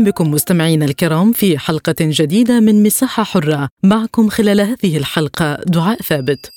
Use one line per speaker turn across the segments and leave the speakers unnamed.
أهلا بكم مستمعينا الكرام في حلقة جديدة من مساحة حرة. معكم خلال هذه الحلقة دعاء ثابت.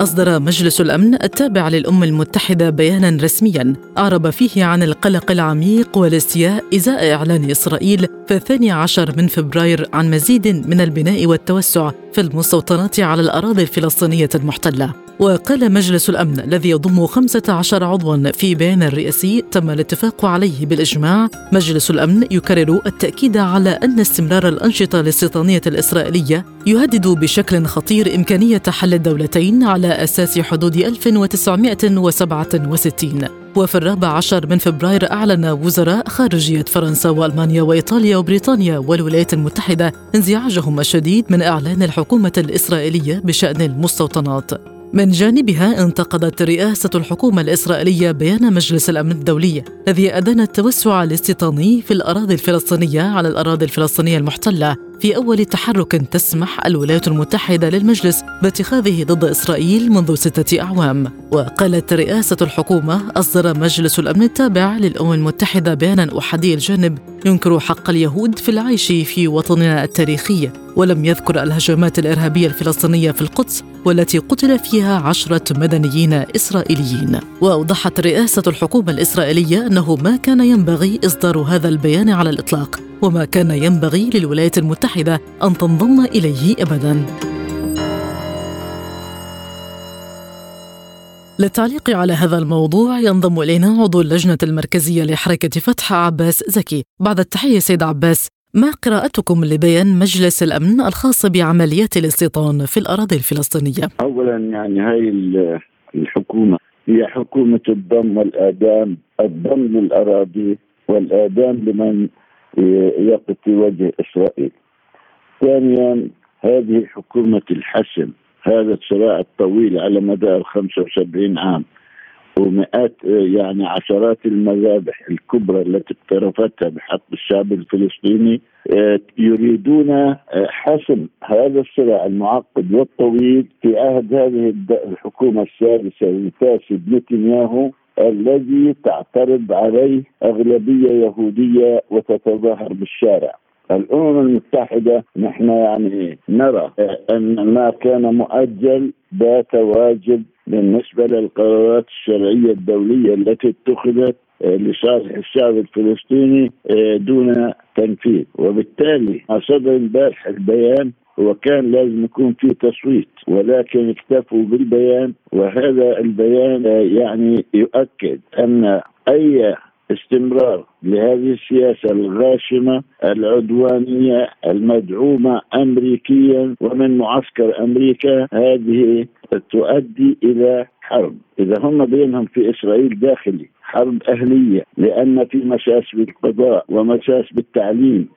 أصدر مجلس الأمن التابع للأمم المتحدة بيانا رسميا أعرب فيه عن القلق العميق والاستياء إزاء إعلان إسرائيل في الثاني عشر من فبراير عن مزيد من البناء والتوسع في المستوطنات على الأراضي الفلسطينية المحتلة. وقال مجلس الأمن الذي يضم 15 عضوا في بيان رئاسي تم الاتفاق عليه بالإجماع مجلس الأمن يكرر التأكيد على أن استمرار الأنشطة الاستيطانية الإسرائيلية يهدد بشكل خطير إمكانية حل الدولتين على أساس حدود 1967 وفي الرابع عشر من فبراير أعلن وزراء خارجية فرنسا وألمانيا وإيطاليا وبريطانيا والولايات المتحدة انزعاجهم الشديد من إعلان الحكومة الإسرائيلية بشأن المستوطنات. من جانبها انتقدت رئاسة الحكومة الإسرائيلية بيان مجلس الأمن الدولي الذي أدان التوسع الاستيطاني في الأراضي الفلسطينية على الأراضي الفلسطينية المحتلة في أول تحرك تسمح الولايات المتحدة للمجلس باتخاذه ضد إسرائيل منذ ستة أعوام. وقالت رئاسة الحكومة أصدر مجلس الأمن التابع للأمم المتحدة بيانا أحادي الجانب ينكر حق اليهود في العيش في وطننا التاريخي ولم يذكر الهجمات الإرهابية الفلسطينية في القدس والتي قتل فيها عشرة مدنيين إسرائيليين. وأوضحت رئاسة الحكومة الإسرائيلية أنه ما كان ينبغي إصدار هذا البيان على الإطلاق وما كان ينبغي للولايات المتحدة أن تنضم إليه أبداً. للتعليق على هذا الموضوع ينضم إلينا عضو اللجنة المركزية لحركة فتح عباس زكي بعد التحية سيد عباس ما قراءتكم لبيان مجلس الأمن الخاص بعمليات الاستيطان في الأراضي الفلسطينية؟
اولا يعني هاي الحكومة هي حكومة الضم والاعدام، الضم للأراضي والاعدام لمن يقف في وجه إسرائيل. ثانيا هذه حكومة الحسم هذا الصراع الطويل على مدار 75 عام ومئات يعني عشرات المذابح الكبرى التي اقترفتها بحق الشعب الفلسطيني آه، يريدون آه، حسم هذا الصراع المعقد والطويل في عهد هذه الحكومة السادسة الفاسد نتنياهو الذي تعترض عليه أغلبية يهودية وتتظاهر بالشارع. الأمم المتحدة نحن يعني نرى أن ما كان مؤجل بات واجب بالنسبة للقرارات الشرعية الدولية التي اتخذت لصالح الشعب الفلسطيني دون تنفيذ. وبالتالي صدر امبارح البيان وكان لازم يكون في تصويت ولكن اكتفوا بالبيان وهذا البيان يعني يؤكد أن أي استمرار لهذه السياسة الغاشمة العدوانية المدعومة امريكيا ومن معسكر أمريكا. هذه تؤدي إلى حرب. إذا هم بينهم في إسرائيل داخلي حرب أهلية لأن في مساس بالقضاء ومساس بالتعليم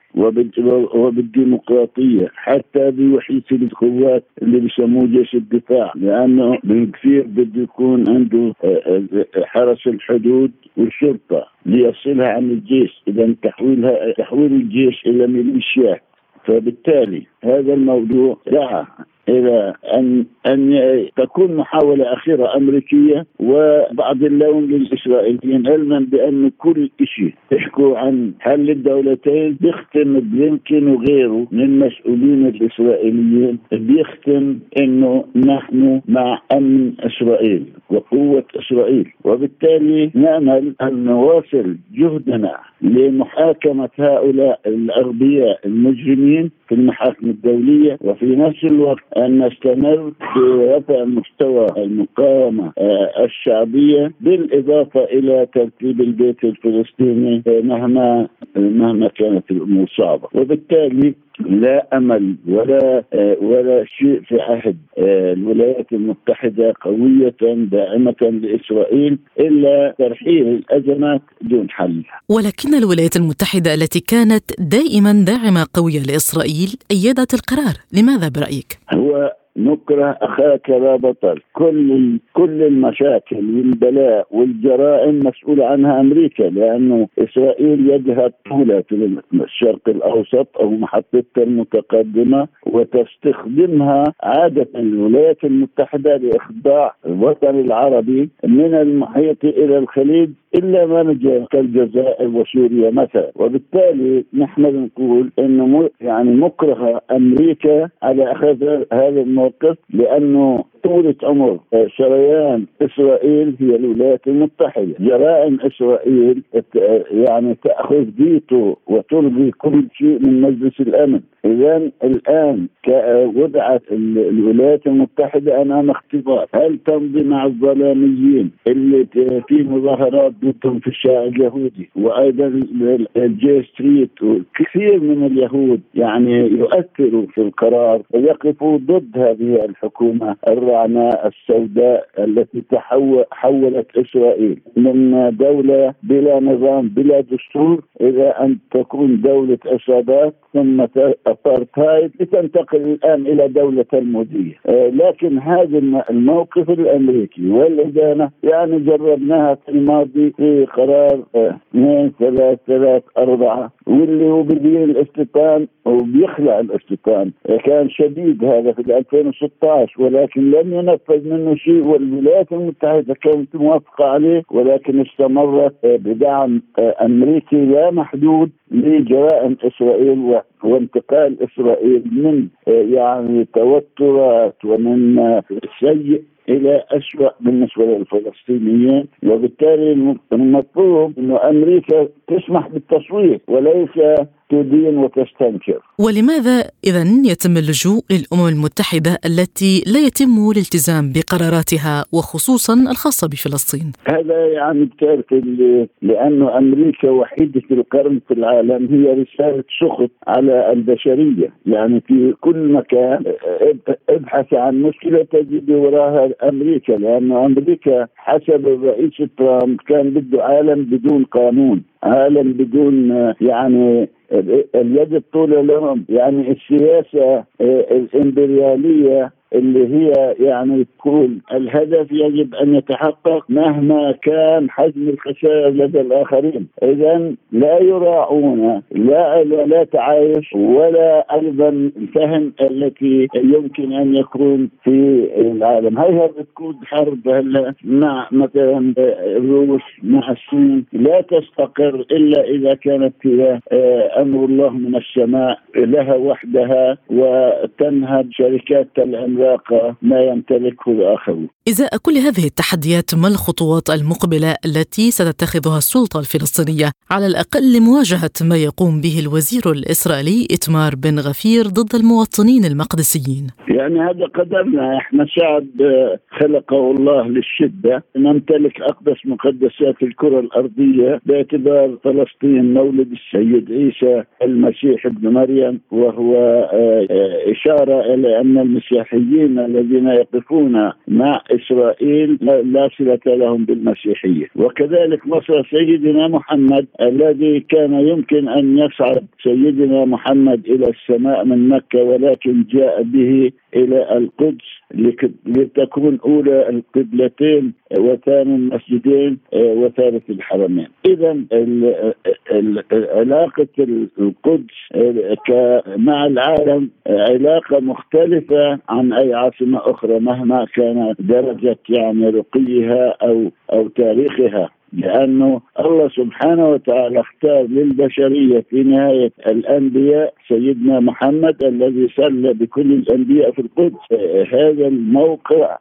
وبالديمقراطية حتى بوحيد القوات اللي بيسموه جيش الدفاع لأنه بالكثير بده يكون عنده آه، آه، حرس الحدود والشرطة ليصلها عن الجيش. إذا تحويلها تحويل الجيش إلى ميليشيات. فبالتالي هذا الموضوع دعا إلى ان أن تكون محاولة أخيرة أمريكية وبعض اللوم للإسرائيليين علما بأن كل شيء. يحكوا عن حل الدولتين. بيختم بلينكن وغيره من المسؤولين الإسرائيليين. بيختم إنه نحن مع أمن إسرائيل وقوة إسرائيل. وبالتالي نأمل أن نواصل جهدنا. لمحاكمة هؤلاء الأغبياء المجرمين في المحاكم الدولية. وفي نفس الوقت أن نستمر في رفع مستوى المقاومة آه، الشعبية بالإضافة إلى ترتيب البيت الفلسطيني آه، مهما مهما كانت الأمور صعبة. وبالتالي لا أمل ولا ولا شيء في عهد الولايات المتحدة قوية داعمة لإسرائيل إلا ترحيل الأزمات دون حل.
ولكن الولايات المتحدة التي كانت دائما داعمة قوية لإسرائيل أيدت القرار، لماذا برأيك؟
هو نكره أخاك لا بطل. كل كل المشاكل والبلاء والجرائم مسؤول عنها أمريكا لأنه إسرائيل يدها طولة في الشرق الأوسط أو محطتها المتقدمة وتستخدمها عادة الولايات المتحدة لإخضاع الوطن العربي من المحيط إلى الخليج إلا ما نجا كالجزائر وسوريا مثلا. وبالتالي نحن نقول إنه يعني مكره أمريكا على أخذ هذا الموقف لأنه طولة عمر شريان إسرائيل هي الولايات المتحدة، جرائم إسرائيل يعني تأخذ فيتو وتلغي كل شيء من مجلس الأمن، اذا الآن وضعت الولايات المتحدة أمام اختبار، هل تمضي مع الظلاميين اللي في مظاهرات ضدهم في الشارع اليهودي؟ وأيضا ال J Street وكثير من اليهود يعني يؤثروا في القرار ويقفوا ضد هذه الحكومة الرعناء السوداء التي حولت إسرائيل من دولة بلا نظام بلا دستور إلى أن تكون دولة عصابات ثم أبارتهايد لتنتقل الآن إلى دولة تلموديه، لكن هذا الموقف الأمريكي والإدانة يعني جربناها في الماضي في قرار اثنين ثلاث ثلاث أربعة واللي هو بدين الاستيطان وبيخلع الاستيطان كان شديد هذا في 2016 ولكن لم ينفذ منه شيء والولايات المتحدة كانت موافقة عليه ولكن استمرت بدعم أمريكي لا محدود لجرائم إسرائيل وانتقال إسرائيل من يعني توترات ومن سيء إلى اسوء بالنسبة للفلسطينيين وبالتالي المطلوب إنه أمريكا تسمح بالتصويت وليس تدين وتستنكر.
ولماذا إذا يتم اللجوء للأمم المتحدة التي لا يتم الالتزام بقراراتها وخصوصا الخاصة بفلسطين؟
هذا يعني بتعرف لأنه أمريكا وحيدة القرن في العالم هي رسالة سخط على البشرية. يعني في كل مكان إبحث عن مشكلة تجد وراها أمريكا لأنه أمريكا حسب الرئيس ترامب كان بده عالم بدون قانون عالم بدون يعني اليد الطولة لهم. يعني السياسة الإمبريالية اللي هي يعني تكون الهدف يجب أن يتحقق مهما كان حجم الخسائر لدى الآخرين، اذا لا يراعون لا لا تعايش ولا أيضا الفهم التي يمكن أن يكون في العالم، هي بتكون حرب هلا مع مثلا الروس مع الصين؟ لا تستقر إلا إذا كانت هي أمر الله من السماء لها وحدها وتنهب شركات الاملاك ما يمتلكه الآخرون.
إزاء كل هذه التحديات ما الخطوات المقبلة التي ستتخذها السلطة الفلسطينية؟ على الأقل لمواجهة ما يقوم به الوزير الإسرائيلي إتمار بن غفير ضد المواطنين المقدسيين.
يعني هذا قدرنا إحنا شعب خلقه الله للشدة. نمتلك أقدس مقدسات الكرة الأرضية باعتبار فلسطين مولد السيد عيسى المسيح ابن مريم وهو إشارة إلى أن المسيحيين الذين يقفون مع إسرائيل لا صلة لهم بالمسيحية. وكذلك وصل سيدنا محمد الذي كان يمكن أن يصعد سيدنا محمد إلى السماء من مكة ولكن جاء به إلى القدس لتكون أولى القبلتين وثاني المسجدين وثالث الحرمين. إذا علاقة القدس مع العالم علاقة مختلفة عن أي عاصمة أخرى مهما كان درجة يعني رقيها أو أو تاريخها. لأنه الله سبحانه وتعالى اختار للبشرية في نهاية الأنبياء سيدنا محمد الذي صلى بكل الأنبياء في القدس. هذا الموقع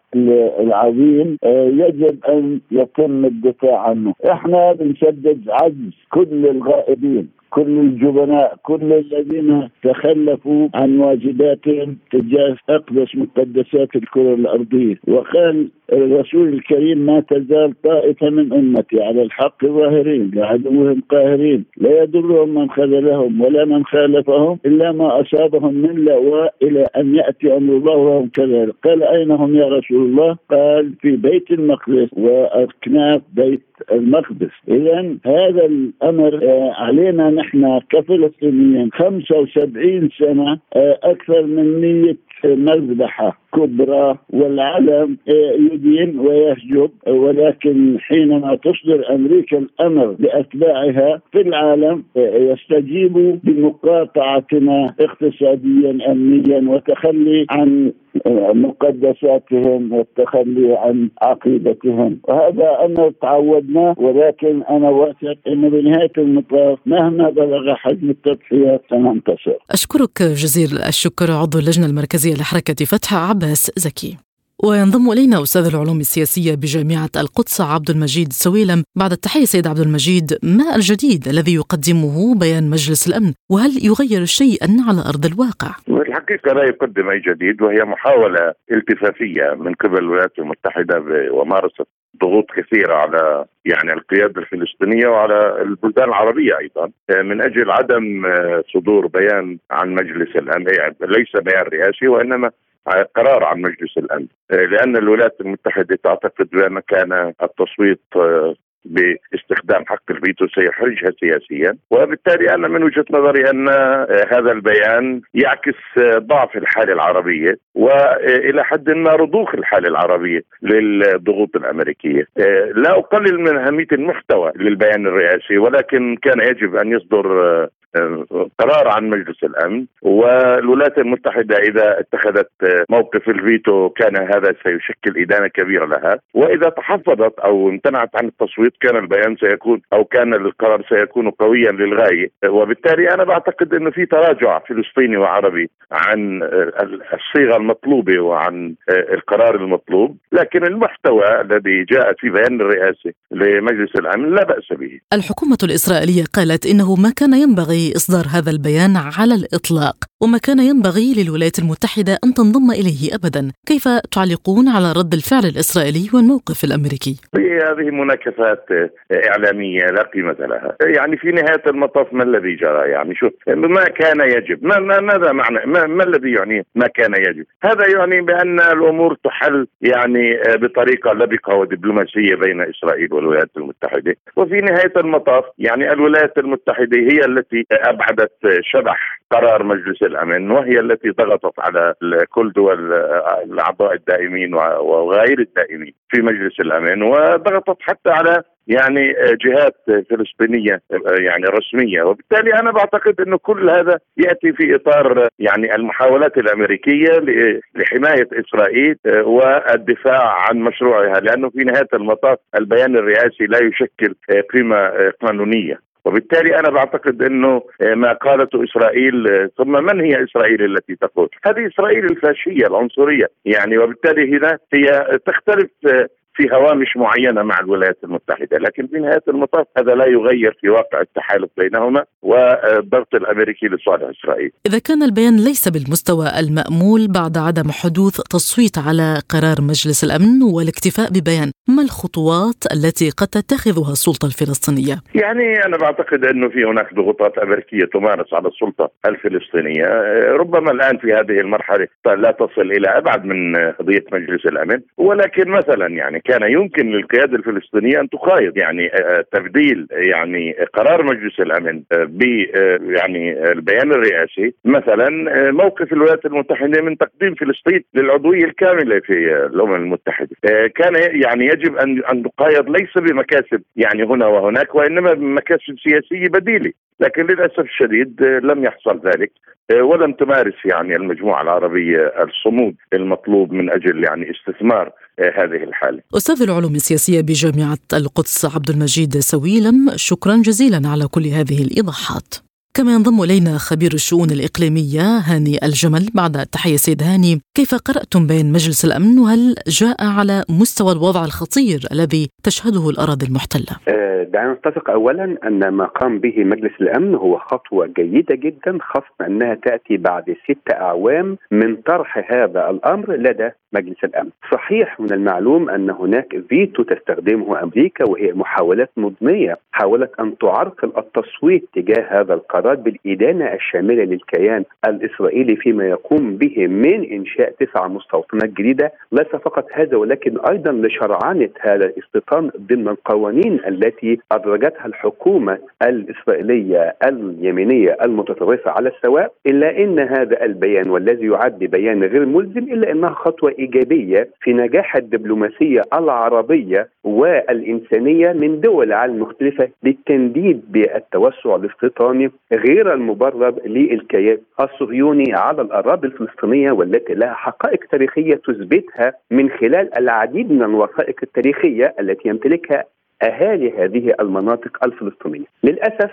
العظيم يجب أن يتم الدفاع عنه. إحنا بنسدد عجز كل الغائبين. كل الجبناء كل الذين تخلفوا عن واجباتهم تجاه أقدس مقدسات الكرة الأرضية. وقال الرسول الكريم ما تزال طائفة من أمتي على الحق ظاهرين لعدوهم قاهرين لا يضرهم من خذلهم ولا من خالفهم إلا ما أصابهم من لواء إلى أن يأتي أمر الله وهم كذلك. قال أين هم يا رسول الله؟ قال في بيت المقدس وأكناف بيت المقدس. اذا هذا الأمر آه، علينا نحن كفلسطينيين 75 سنة آه، أكثر من 100 مذبحة كبرى والعالم يدين ويهجب ولكن حينما تصدر أمريكا الأمر لأتباعها في العالم يستجيبوا بمقاطعتنا اقتصاديا أمنيا وتخلي عن مقدساتهم والتخلي عن عقيدتهم. وهذا أمر تعودنا ولكن أنا واثق أنه بنهاية المطاف مهما بلغ حجم التضحيات سننتصر.
أشكرك جزيل الشكر عضو اللجنة المركزية لحركة فتح عباس زكي. وينضم إلينا أستاذ العلوم السياسية بجامعة القدس عبد المجيد سويلم. بعد التحية سيد عبد المجيد ما الجديد الذي يقدمه بيان مجلس الأمن؟ وهل يغير شيئا على أرض الواقع؟
الحقيقة لا يقدم أي جديد وهي محاولة التفافية من قبل الولايات المتحدة ومارست ضغوط كثيرة على يعني القيادة الفلسطينية وعلى البلدان العربية أيضا. من أجل عدم صدور بيان عن مجلس الأمن ليس بيان رئاسي وإنما قرار عن مجلس الأمن. لأن الولايات المتحدة تعتقد بان كان التصويت باستخدام حق الفيتو سيحرجها سياسيا. وبالتالي أنا من وجهة نظري أن هذا البيان يعكس ضعف الحالة العربية والى حد ما رضوخ الحالة العربية للضغوط الأمريكية. لا أقلل من أهمية المحتوى للبيان الرئاسي ولكن كان يجب أن يصدر قرار عن مجلس الأمن والولايات المتحدة إذا اتخذت موقف الفيتو كان هذا سيشكل إدانة كبيرة لها. وإذا تحفظت أو امتنعت عن التصويت كان البيان سيكون أو كان القرار سيكون قويا للغاية. وبالتالي أنا بعتقد إنه في تراجع فلسطيني وعربي عن الصيغة المطلوبة وعن القرار المطلوب لكن المحتوى الذي جاء في بيان الرئاسي لمجلس الأمن لا بأس به.
الحكومة الإسرائيلية قالت إنه ما كان ينبغي إصدار هذا البيان على الإطلاق. وما كان ينبغي للولايات المتحدة أن تنضم إليه أبدا. كيف تعلقون على رد الفعل الإسرائيلي والموقف الأمريكي؟
هذه مناكفات إعلامية لا قيمة لها. يعني في نهاية المطاف ما الذي جرى؟ يعني شو ما كان يجب؟ ما, ما ماذا معنى ما, ما الذي يعني ما كان يجب؟ هذا يعني بأن الأمور تحل يعني بطريقة لبقة ودبلوماسية بين إسرائيل والولايات المتحدة. وفي نهاية المطاف يعني الولايات المتحدة هي التي ابعدت شبح قرار مجلس الأمن وهي التي ضغطت على كل دول الأعضاء الدائمين وغير الدائمين في مجلس الأمن وضغطت حتى على يعني جهات فلسطينية يعني رسمية. وبالتالي أنا بعتقد انه كل هذا يأتي في إطار يعني المحاولات الأمريكية لحماية إسرائيل والدفاع عن مشروعها لأنه في نهاية المطاف البيان الرئاسي لا يشكل قيمة قانونية. وبالتالي أنا بعتقد إنه ما قالته إسرائيل ثم من هي إسرائيل التي تقول؟ هذه إسرائيل الفاشية العنصرية يعني وبالتالي هنا هي تختلف في هوامش معينة مع الولايات المتحدة، لكن في نهاية المطاف هذا لا يغير في واقع التحالف بينهما والضغط الأمريكي لصالح إسرائيل.
إذا كان البيان ليس بالمستوى المأمول بعد عدم حدوث تصويت على قرار مجلس الأمن والاكتفاء ببيان، ما الخطوات التي قد تتخذها السلطة الفلسطينية؟
يعني أنا بعتقد أنه في هناك ضغوطات أمريكية تمارس على السلطة الفلسطينية، ربما الآن في هذه المرحلة لا تصل إلى أبعد من قضية مجلس الأمن، ولكن مثلا يعني كان يمكن للقيادة الفلسطينية أن تقايض يعني تبديل يعني قرار مجلس الأمن ب يعني البيان الرئاسي مثلا موقف الولايات المتحدة من تقديم فلسطين للعضوية الكاملة في الأمم المتحدة. كان يعني يجب أن أن تقايض ليس بمكاسب يعني هنا وهناك وإنما بمكاسب سياسية بديلة. لكن للأسف الشديد لم يحصل ذلك. ولم تمارس يعني المجموعة العربية الصمود المطلوب من أجل يعني استثمار هذه الحالة.
أستاذ العلوم السياسية بجامعة القدس عبد المجيد سويلم شكرا جزيلا على كل هذه الإيضاحات. كما ينضم إلينا خبير الشؤون الإقليمية هاني الجمل بعد التحيه سيد هاني كيف قرأتم بين مجلس الأمن وهل جاء على مستوى الوضع الخطير الذي تشهده الأراضي
المحتلة؟ دعنا نتفق اولا أن ما قام به مجلس الأمن هو خطوة جيدة جدا خاصه أنها تأتي بعد ست أعوام من طرح هذا الأمر لدى مجلس الأمن. صحيح من المعلوم أن هناك فيتو تستخدمه أمريكا وهي محاولات مضنية حاولت أن تعرقل التصويت تجاه هذا القرار بالإدانة الشاملة للكيان الإسرائيلي فيما يقوم به من إنشاء تسع مستوطنات جديدة، ليس فقط هذا ولكن أيضا لشرعنة هذا الاستيطان ضمن القوانين التي أدرجتها الحكومة الإسرائيلية اليمينية المتطرفة على السواء إلا إن هذا البيان والذي يعد بيان غير ملزم إلا إنها خطوة إيجابية في نجاح الدبلوماسية العربية والإنسانية من دول العالم المختلفة للتنديد بالتوسع الاستيطاني غير المبرر للكيان الصهيوني على الأراضي الفلسطينية والتي لها حقائق تاريخية تثبتها من خلال العديد من الوثائق التاريخية التي يمتلكها أهالي هذه المناطق الفلسطينية. للأسف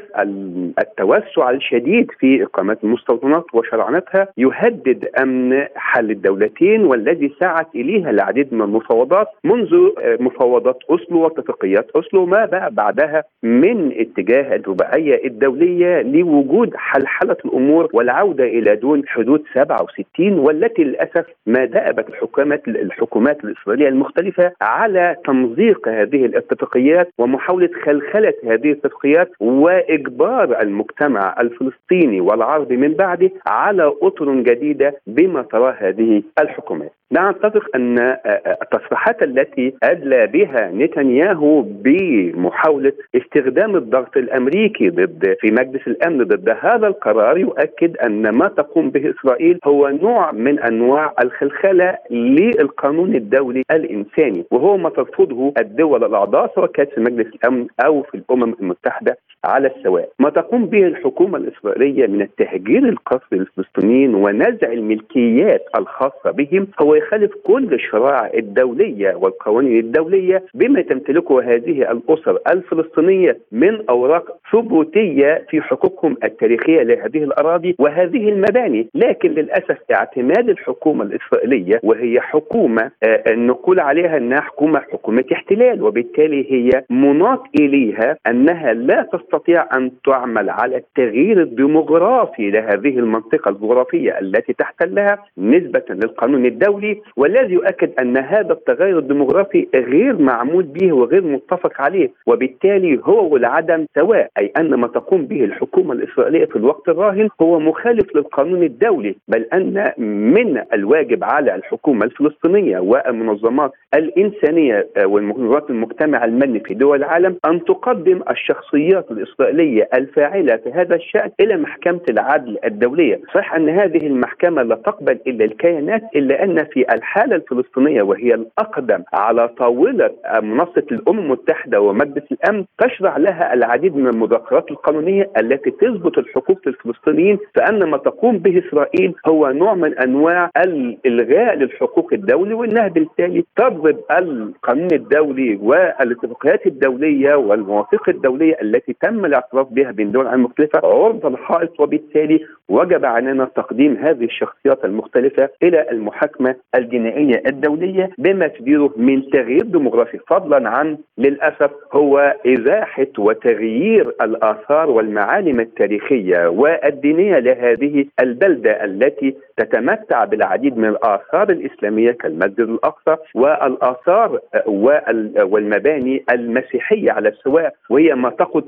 التوسع الشديد في اقامات المستوطنات وشرعنتها يهدد أمن حل الدولتين والذي سعت إليها العديد من المفاوضات منذ مفاوضات أوسلو واتفاقيات أوسلو ما بقى بعدها من اتجاه الرباعية الدولية لوجود حلحله الأمور والعودة إلى دون حدود 67 والتي للأسف ما دأبت الحكومات الحكومات الإسرائيلية المختلفة على تمزيق هذه الاتفاقيات الاتفاقيات ومحاولة خلخلة هذه الاتفاقيات وإجبار المجتمع الفلسطيني والعربي من بعده على أطر جديدة بما تراه هذه الحكومات. نتفق أن التصريحات التي أدلى بها نتنياهو بمحاولة استخدام الضغط الأمريكي ضد في مجلس الأمن ضد هذا القرار يؤكد أن ما تقوم به إسرائيل هو نوع من أنواع الخلخلة للقانون الدولي الإنساني وهو ما ترفضه الدول الأعضاء سواء كانت في مجلس الأمن أو في الأمم المتحدة على السواء. ما تقوم به الحكومة الإسرائيلية من التهجير القسري للفلسطينيين ونزع الملكيات الخاصة بهم هو يخالف كل الشرائع الدولية والقوانين الدولية بما تمتلكه هذه الأسر الفلسطينية من أوراق ثبوتية في حقوقهم التاريخية لهذه الأراضي وهذه المباني، لكن للأسف اعتماد الحكومة الإسرائيلية وهي حكومة نقول عليها أنها حكومة حكومة احتلال وبالتالي هي مناط إليها أنها لا تستطيع أن تعمل على التغيير الديموغرافي لهذه المنطقة الجغرافية التي تحتلها نسبة للقانون الدولي والذي يؤكد أن هذا التغير الديموغرافي غير معمول به وغير متفق عليه وبالتالي هو والعدم سواء أي أن ما تقوم به الحكومة الإسرائيلية في الوقت الراهن هو مخالف للقانون الدولي بل أن من الواجب على الحكومة الفلسطينية والمنظمات الإنسانية والمنظمات المجتمع المدني في دول العالم أن تقدم الشخصيات الإسرائيلية الفاعلة في هذا الشأن إلى محكمة العدل الدولية، صحيح أن هذه المحكمة لا تقبل إلا الكيانات إلا أن في الحالة الفلسطينية وهي الأقدم على طاولة منصة الأمم المتحدة ومجلس الأمن تشرع لها العديد من المذكرات القانونية التي تثبت الحقوق للفلسطينيين فأن ما تقوم به إسرائيل هو نوع من أنواع الإلغاء للحقوق الدولي وانها بالتالي تضرب القانون الدولي والاتفاقيات الدولية والمواثيق الدولية التي تم الاعتراف بها بين دول مختلفة عرض الحائط وبالتالي وجب علينا تقديم هذه الشخصيات المختلفة إلى المحاكمة الجنائية الدولية بما تديره من تغيير ديموغرافي. فضلا عن للأسف هو إزاحة وتغيير الآثار والمعالم التاريخية والدينية لهذه البلدة التي تتمتع بالعديد من الآثار الإسلامية كالمسجد الأقصى والآثار والمباني المسيحية على السواء وهي ما تقود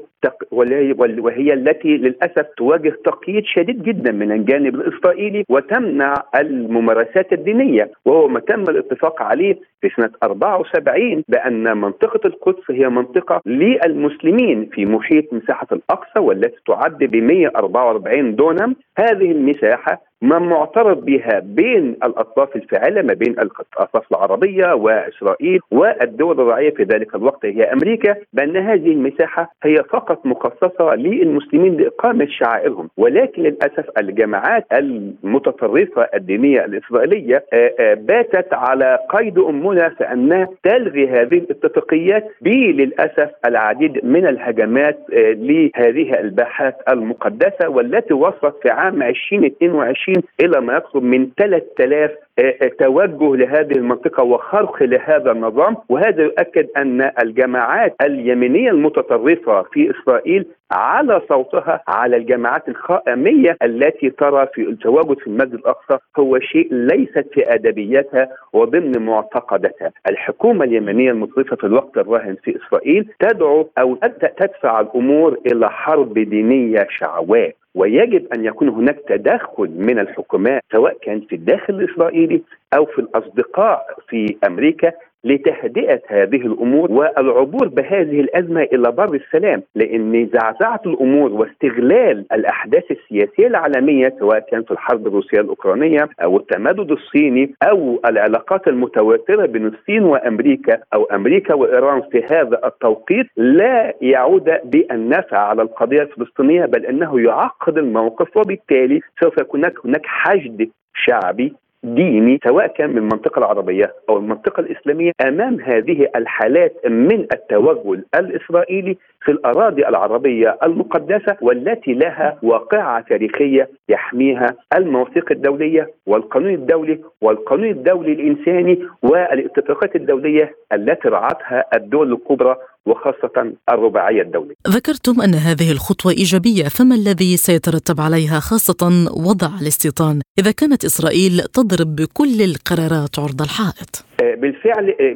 وهي التي للأسف تواجه تقييد شديد جدا من الجانب الإسرائيلي وتمنع الممارسات الدينية وهو ما تم الاتفاق عليه في سنة 74 بأن منطقة القدس هي منطقة للمسلمين في محيط مساحة الأقصى والتي تعد ب 144 دونم. هذه المساحة ما معترض بها بين الأطراف الفاعلة ما بين الأطراف العربية وإسرائيل والدول الراعيه في ذلك الوقت هي أمريكا. بأن هذه المساحة هي فقط مخصصة للمسلمين لإقامة شعائرهم. ولكن للأسف الجماعات المتطرفة الدينية الإسرائيلية باتت على قيد أمنا فانها تلغي هذه الاتفاقيات للأسف العديد من الهجمات لهذه الباحات المقدسة والتي وصلت في عام 2022 فلسطين إلى ما يقرب من 3000 توجه لهذه المنطقة وخرق لهذا النظام وهذا يؤكد أن الجماعات اليمينية المتطرفة في إسرائيل على صوتها على الجماعات الخائمية التي ترى في التواجد في المسجد الأقصى هو شيء ليست في ادبياتها وضمن معتقداتها، الحكومة اليمنيه المتطرفة في الوقت الراهن في إسرائيل تدعو أو تدفع الأمور إلى حرب دينية شعواء ويجب أن يكون هناك تدخل من الحكومات سواء كان في الداخل الإسرائيلي أو في الأصدقاء في أمريكا لتهدئه هذه الأمور والعبور بهذه الأزمة إلى بر السلام لأن زعزعه الأمور واستغلال الأحداث السياسية العالمية سواء كان في الحرب الروسية الأوكرانية أو التمدد الصيني أو العلاقات المتوتره بين الصين وأمريكا أو أمريكا وإيران في هذا التوقيت لا يعود بالنفع على القضية الفلسطينية بل أنه يعقد الموقف وبالتالي سوف يكون هناك حشد شعبي ديني سواء كان من المنطقة العربية أو المنطقة الإسلامية أمام هذه الحالات من التوغل الإسرائيلي في الأراضي العربية المقدسة والتي لها واقعة تاريخية يحميها المواثيق الدولية والقانون الدولي والقانون الدولي الإنساني والاتفاقات الدولية التي رعتها الدول الكبرى وخاصة الرباعية الدولية.
ذكرتم أن هذه الخطوة إيجابية فما الذي سيترتب عليها خاصة وضع الاستيطان؟ إذا كانت إسرائيل تضرب بكل القرارات عرض الحائط.
بالفعل آه،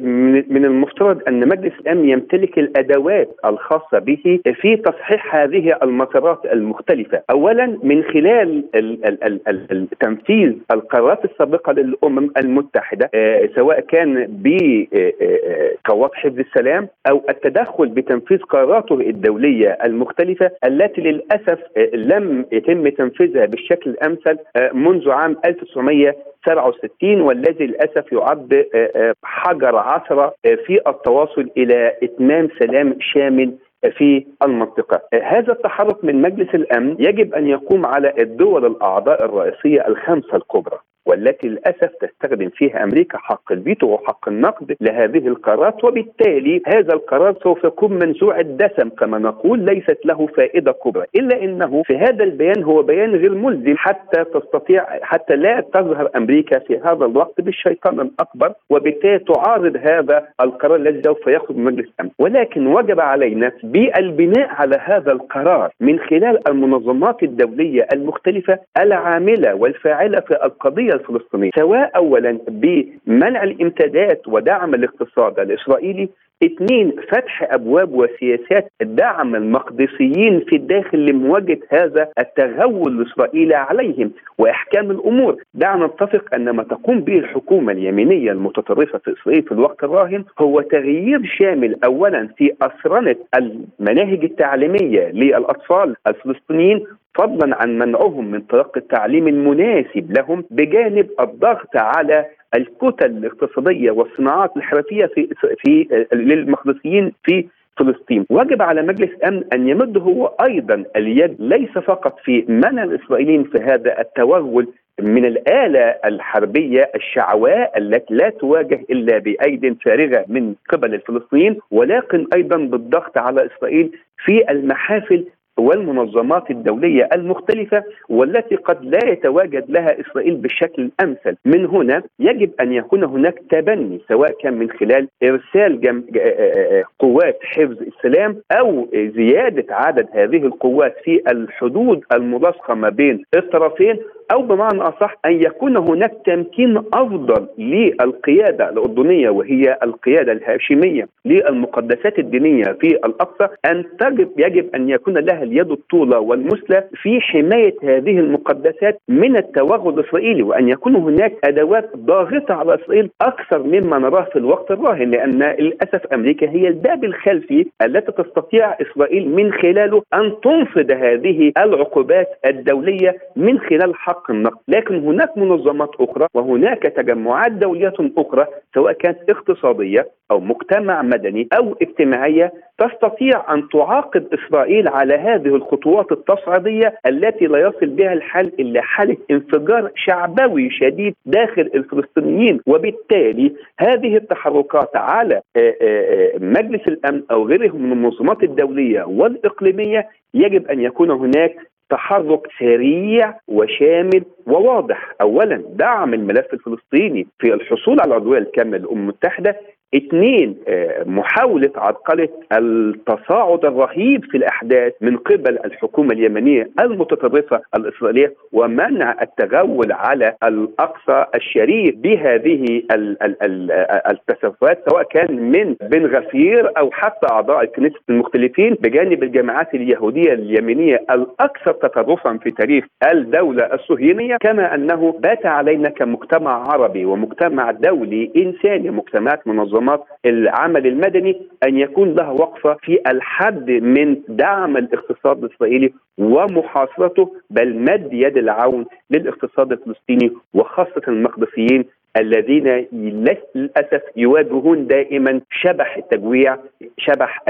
من المفترض أن مجلس الأمن يمتلك الأدوات الخاصة به في تصحيح هذه المسارات المختلفة، اولا من خلال تنفيذ القرارات السابقة للأمم المتحدة آه، سواء كان بقوات حفظ السلام أو التدخل بتنفيذ قراراته الدولية المختلفة التي للأسف لم يتم تنفيذها بالشكل الأمثل منذ عام 1900 67 والذي للأسف يعد آه، آه، حجر عثرة آه، في التواصل إلى إتمام سلام شامل في المنطقة. هذا التحرك من مجلس الأمن يجب أن يقوم على الدول الأعضاء الرئيسية الخمسة الكبرى. والتي للأسف تستخدم فيها أمريكا حق الفيتو وحق النقد لهذه القرارات وبالتالي هذا القرار سوف يكون منزوع الدسم. كما نقول ليست له فائدة كبرى إلا إنه في هذا البيان هو بيان غير ملزم حتى تستطيع حتى لا تظهر أمريكا في هذا الوقت بالشيطان الأكبر وبالتالي تعارض هذا القرار الذي سوف من مجلس الأمن. ولكن وجب علينا بالبناء على هذا القرار من خلال المنظمات الدولية المختلفة العاملة والفاعلة في القضية الفلسطينية سواء اولا بمنع الامتداد ودعم الاقتصاد الإسرائيلي اثنين فتح أبواب وسياسات دعم المقدسيين في الداخل لمواجهة هذا التغول الإسرائيلي عليهم وإحكام الأمور، دعنا نتفق أن ما تقوم به الحكومة اليمينية المتطرفة في إسرائيل في الوقت الراهن هو تغيير شامل اولا في اسرنه المناهج التعليمية للأطفال الفلسطينيين فضلا عن منعهم من تلقي التعليم المناسب لهم بجانب الضغط على الكتل الاقتصادية والصناعات الحرفية في في للمخلصيين في فلسطين. وجب على مجلس الامن أن يمد هو أيضا اليد ليس فقط في منع الإسرائيليين في هذا التوغل من الآلة الحربية الشعواء التي لا تواجه إلا بأيد فارغة من قبل الفلسطينيين ولكن أيضا بالضغط على إسرائيل في المحافل والمنظمات الدولية المختلفة والتي قد لا يتواجد لها إسرائيل بالشكل الأمثل من هنا يجب أن يكون هناك تبني سواء كان من خلال إرسال جم... قوات حفظ السلام أو زيادة عدد هذه القوات في الحدود الملاصقة ما بين الطرفين أو بمعنى أصح أن يكون هناك تمكين أفضل للقيادة الأردنية وهي القيادة الهاشمية للمقدسات الدينية في الأقصى أن تجب يجب أن يكون لها اليد الطولى والمثلى في حماية هذه المقدسات من التوغل الإسرائيلي وأن يكون هناك أدوات ضاغطة على إسرائيل أكثر مما نراه في الوقت الراهن لأن للأسف أمريكا هي الباب الخلفي التي تستطيع إسرائيل من خلاله أن تنفذ هذه العقوبات الدولية من خلال حق حق النقد. لكن هناك منظمات أخرى وهناك تجمعات دولية أخرى سواء كانت اقتصادية أو مجتمع مدني أو اجتماعية تستطيع أن تعاقب إسرائيل على هذه الخطوات التصعيدية التي لا يصل بها الحال إلا حالة انفجار شعبوي شديد داخل الفلسطينيين. وبالتالي هذه التحركات على آه، آه، مجلس الأمن أو غيره من المنظمات الدولية والإقليمية يجب أن يكون هناك تحرك سريع وشامل وواضح. اولا دعم الملف الفلسطيني في الحصول على العضويه الكامله للأمم المتحدة. اثنين آه، محاولة عرقلة التصاعد الرهيب في الأحداث من قبل الحكومة اليمنية المتطرفة الإسرائيلية ومنع التغول على الأقصى الشريف بهذه التصرفات سواء كان من بن غفير أو حتى أعضاء الكنيسة المختلفين بجانب الجماعات اليهودية اليمنية الأكثر تطرفا في تاريخ الدولة الصهيونية كما أنه بات علينا كمجتمع عربي ومجتمع دولي إنساني مجتمعات منظمة منظمات العمل المدني أن يكون لها وقفة في الحد من دعم الاقتصاد الإسرائيلي ومحاصرته بل مد يد العون للاقتصاد الفلسطيني وخاصة المقدسيين الذين للأسف يواجهون دائما شبح التجويع شبح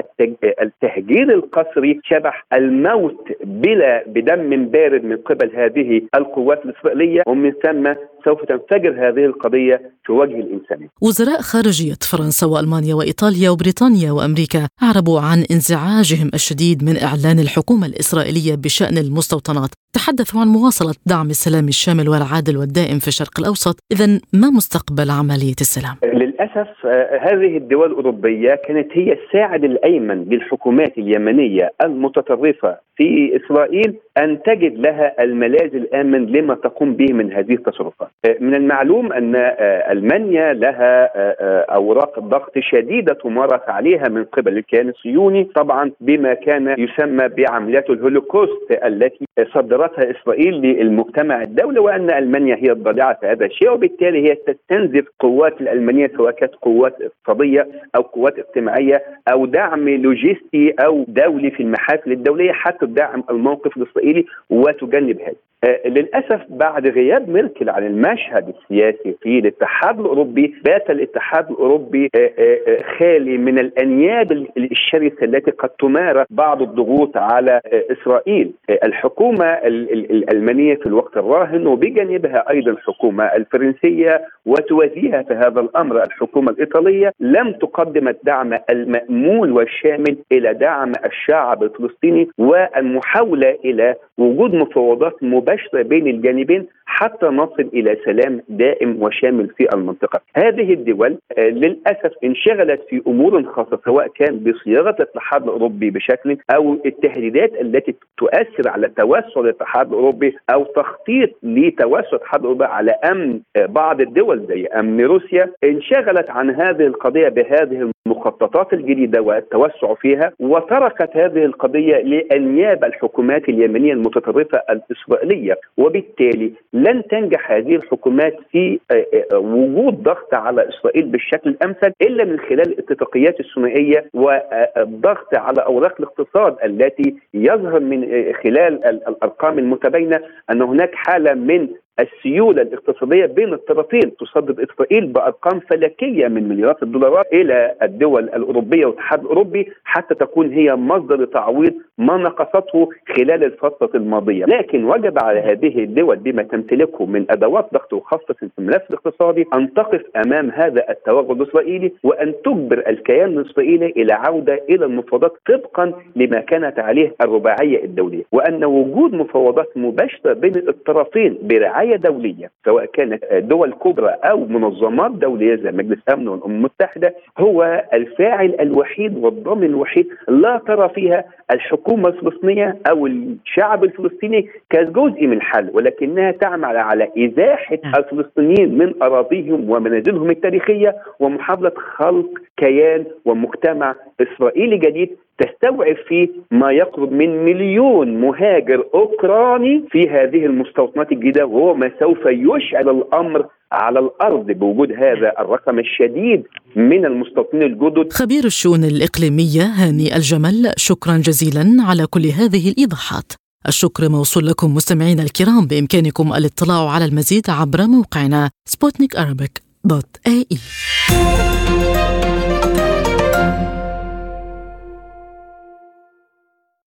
التهجير القسري شبح الموت بلا بدم بارد من قبل هذه القوات الإسرائيلية ومن ثم سوف تنفجر هذه القضية في وجه الانسانيه.
وزراء خارجية فرنسا وألمانيا وإيطاليا وبريطانيا وأمريكا أعربوا عن انزعاجهم الشديد من إعلان الحكومة الإسرائيلية بشأن المستوطنات، تحدثوا عن مواصلة دعم السلام الشامل والعادل والدائم في الشرق الأوسط، اذا ما مستقبل عملية السلام؟
للأسف آه، هذه الدول الأوروبية كانت هي الساعد الأيمن للحكومات اليمنية المتطرفة في إسرائيل أن تجد لها الملاذ الآمن لما تقوم به من هذه التصرفات. آه، من المعلوم أن آه، ألمانيا لها آه، أوراق ضغط شديدة تمارس عليها من قبل. الكيان الصهيوني طبعا بما كان يسمى بعمليات الهولوكوست التي صدرتها إسرائيل للمجتمع الدولي وأن ألمانيا هي الضالعه في هذا الشيء. وبالتالي هي تستنزف قوات الألمانية سواء كانت قوات اقتصادية أو قوات اجتماعية أو دعم لوجستي أو دولي في المحافل الدولية حتى تدعم الموقف الإسرائيلي. وتجنب هذا. آه للأسف بعد غياب ميركل عن المشهد السياسي في الاتحاد الأوروبي بات الاتحاد الأوروبي آه آه, خالي من الأنياب الشرسة التي قد تمارس بعض الضغوط على إسرائيل. الحكومة الألمانية في الوقت الراهن وبجانبها أيضا الحكومة الفرنسية وتوازيها في هذا الأمر الحكومة الإيطالية لم تقدم الدعم المأمول والشامل إلى دعم الشعب الفلسطيني والمحاولة إلى وجود مفاوضات مباشرة بين الجانبين حتى نصل إلى سلام دائم وشامل في المنطقة. هذه الدول آه، للأسف انشغلت في أمور خاصة سواء كان بصياغة الاتحاد الأوروبي بشكل أو التهديدات التي تؤثر على توسع الاتحاد الأوروبي أو تخطيط لتوسع الاتحاد الأوروبي على أمن آه، بعض الدول زي أمن روسيا انشغلت عن هذه القضية بهذه المخططات الجديدة والتوسع فيها وتركت هذه القضية لأنياب الحكومات اليمنية المتطرفة الإسرائيلية. وبالتالي لن تنجح هذه الحكومات في آه، آه، وجود ضغط على إسرائيل بالشكل الأمثل إلا من خلال الاتفاقيات الثنائية والضغط على أوراق الاقتصاد التي يظهر من آه، خلال الأرقام المتباينة أن هناك حالة من السيولة الاقتصادية بين الطرفين تصدر إسرائيل بأرقام فلكية من مليارات الدولارات إلى الدول الأوروبية والاتحاد الأوروبي حتى تكون هي مصدر تعويض ما نقصته خلال الفترة الماضية، لكن وجب على هذه الدول بما تمتلكه من أدوات ضغط وخاصة في الملف الاقتصادي أن تقف أمام هذا التوغل الإسرائيلي وأن تجبر الكيان الإسرائيلي إلى عودة إلى المفاوضات طبقا لما كانت عليه الرباعية الدولية، وأن وجود مفاوضات مباشرة بين الطرفين برعاية رعايه دولية سواء كانت دول كبرى أو منظمات دولية زي مجلس الامن والأمم المتحدة هو الفاعل الوحيد والضامن الوحيد لا ترى فيها الحكومة الفلسطينية أو الشعب الفلسطيني كجزء من الحل ولكنها تعمل على إزاحة. الفلسطينيين من أراضيهم ومنازلهم التاريخية ومحاوله خلق كيان ومجتمع إسرائيلي جديد تستوعب فيه ما يقرب من مليون مهاجر أوكراني في هذه المستوطنات الجديدة وهو ما سوف يشعل الأمر على الأرض بوجود هذا الرقم الشديد من المستوطنين الجدد
خبير الشؤون الإقليمية هاني الجمل شكرا جزيلا على كل هذه الإيضاحات الشكر موصول لكم مستمعينا الكرام بإمكانكم الاطلاع على المزيد عبر موقعنا سبوتنيك dot إي.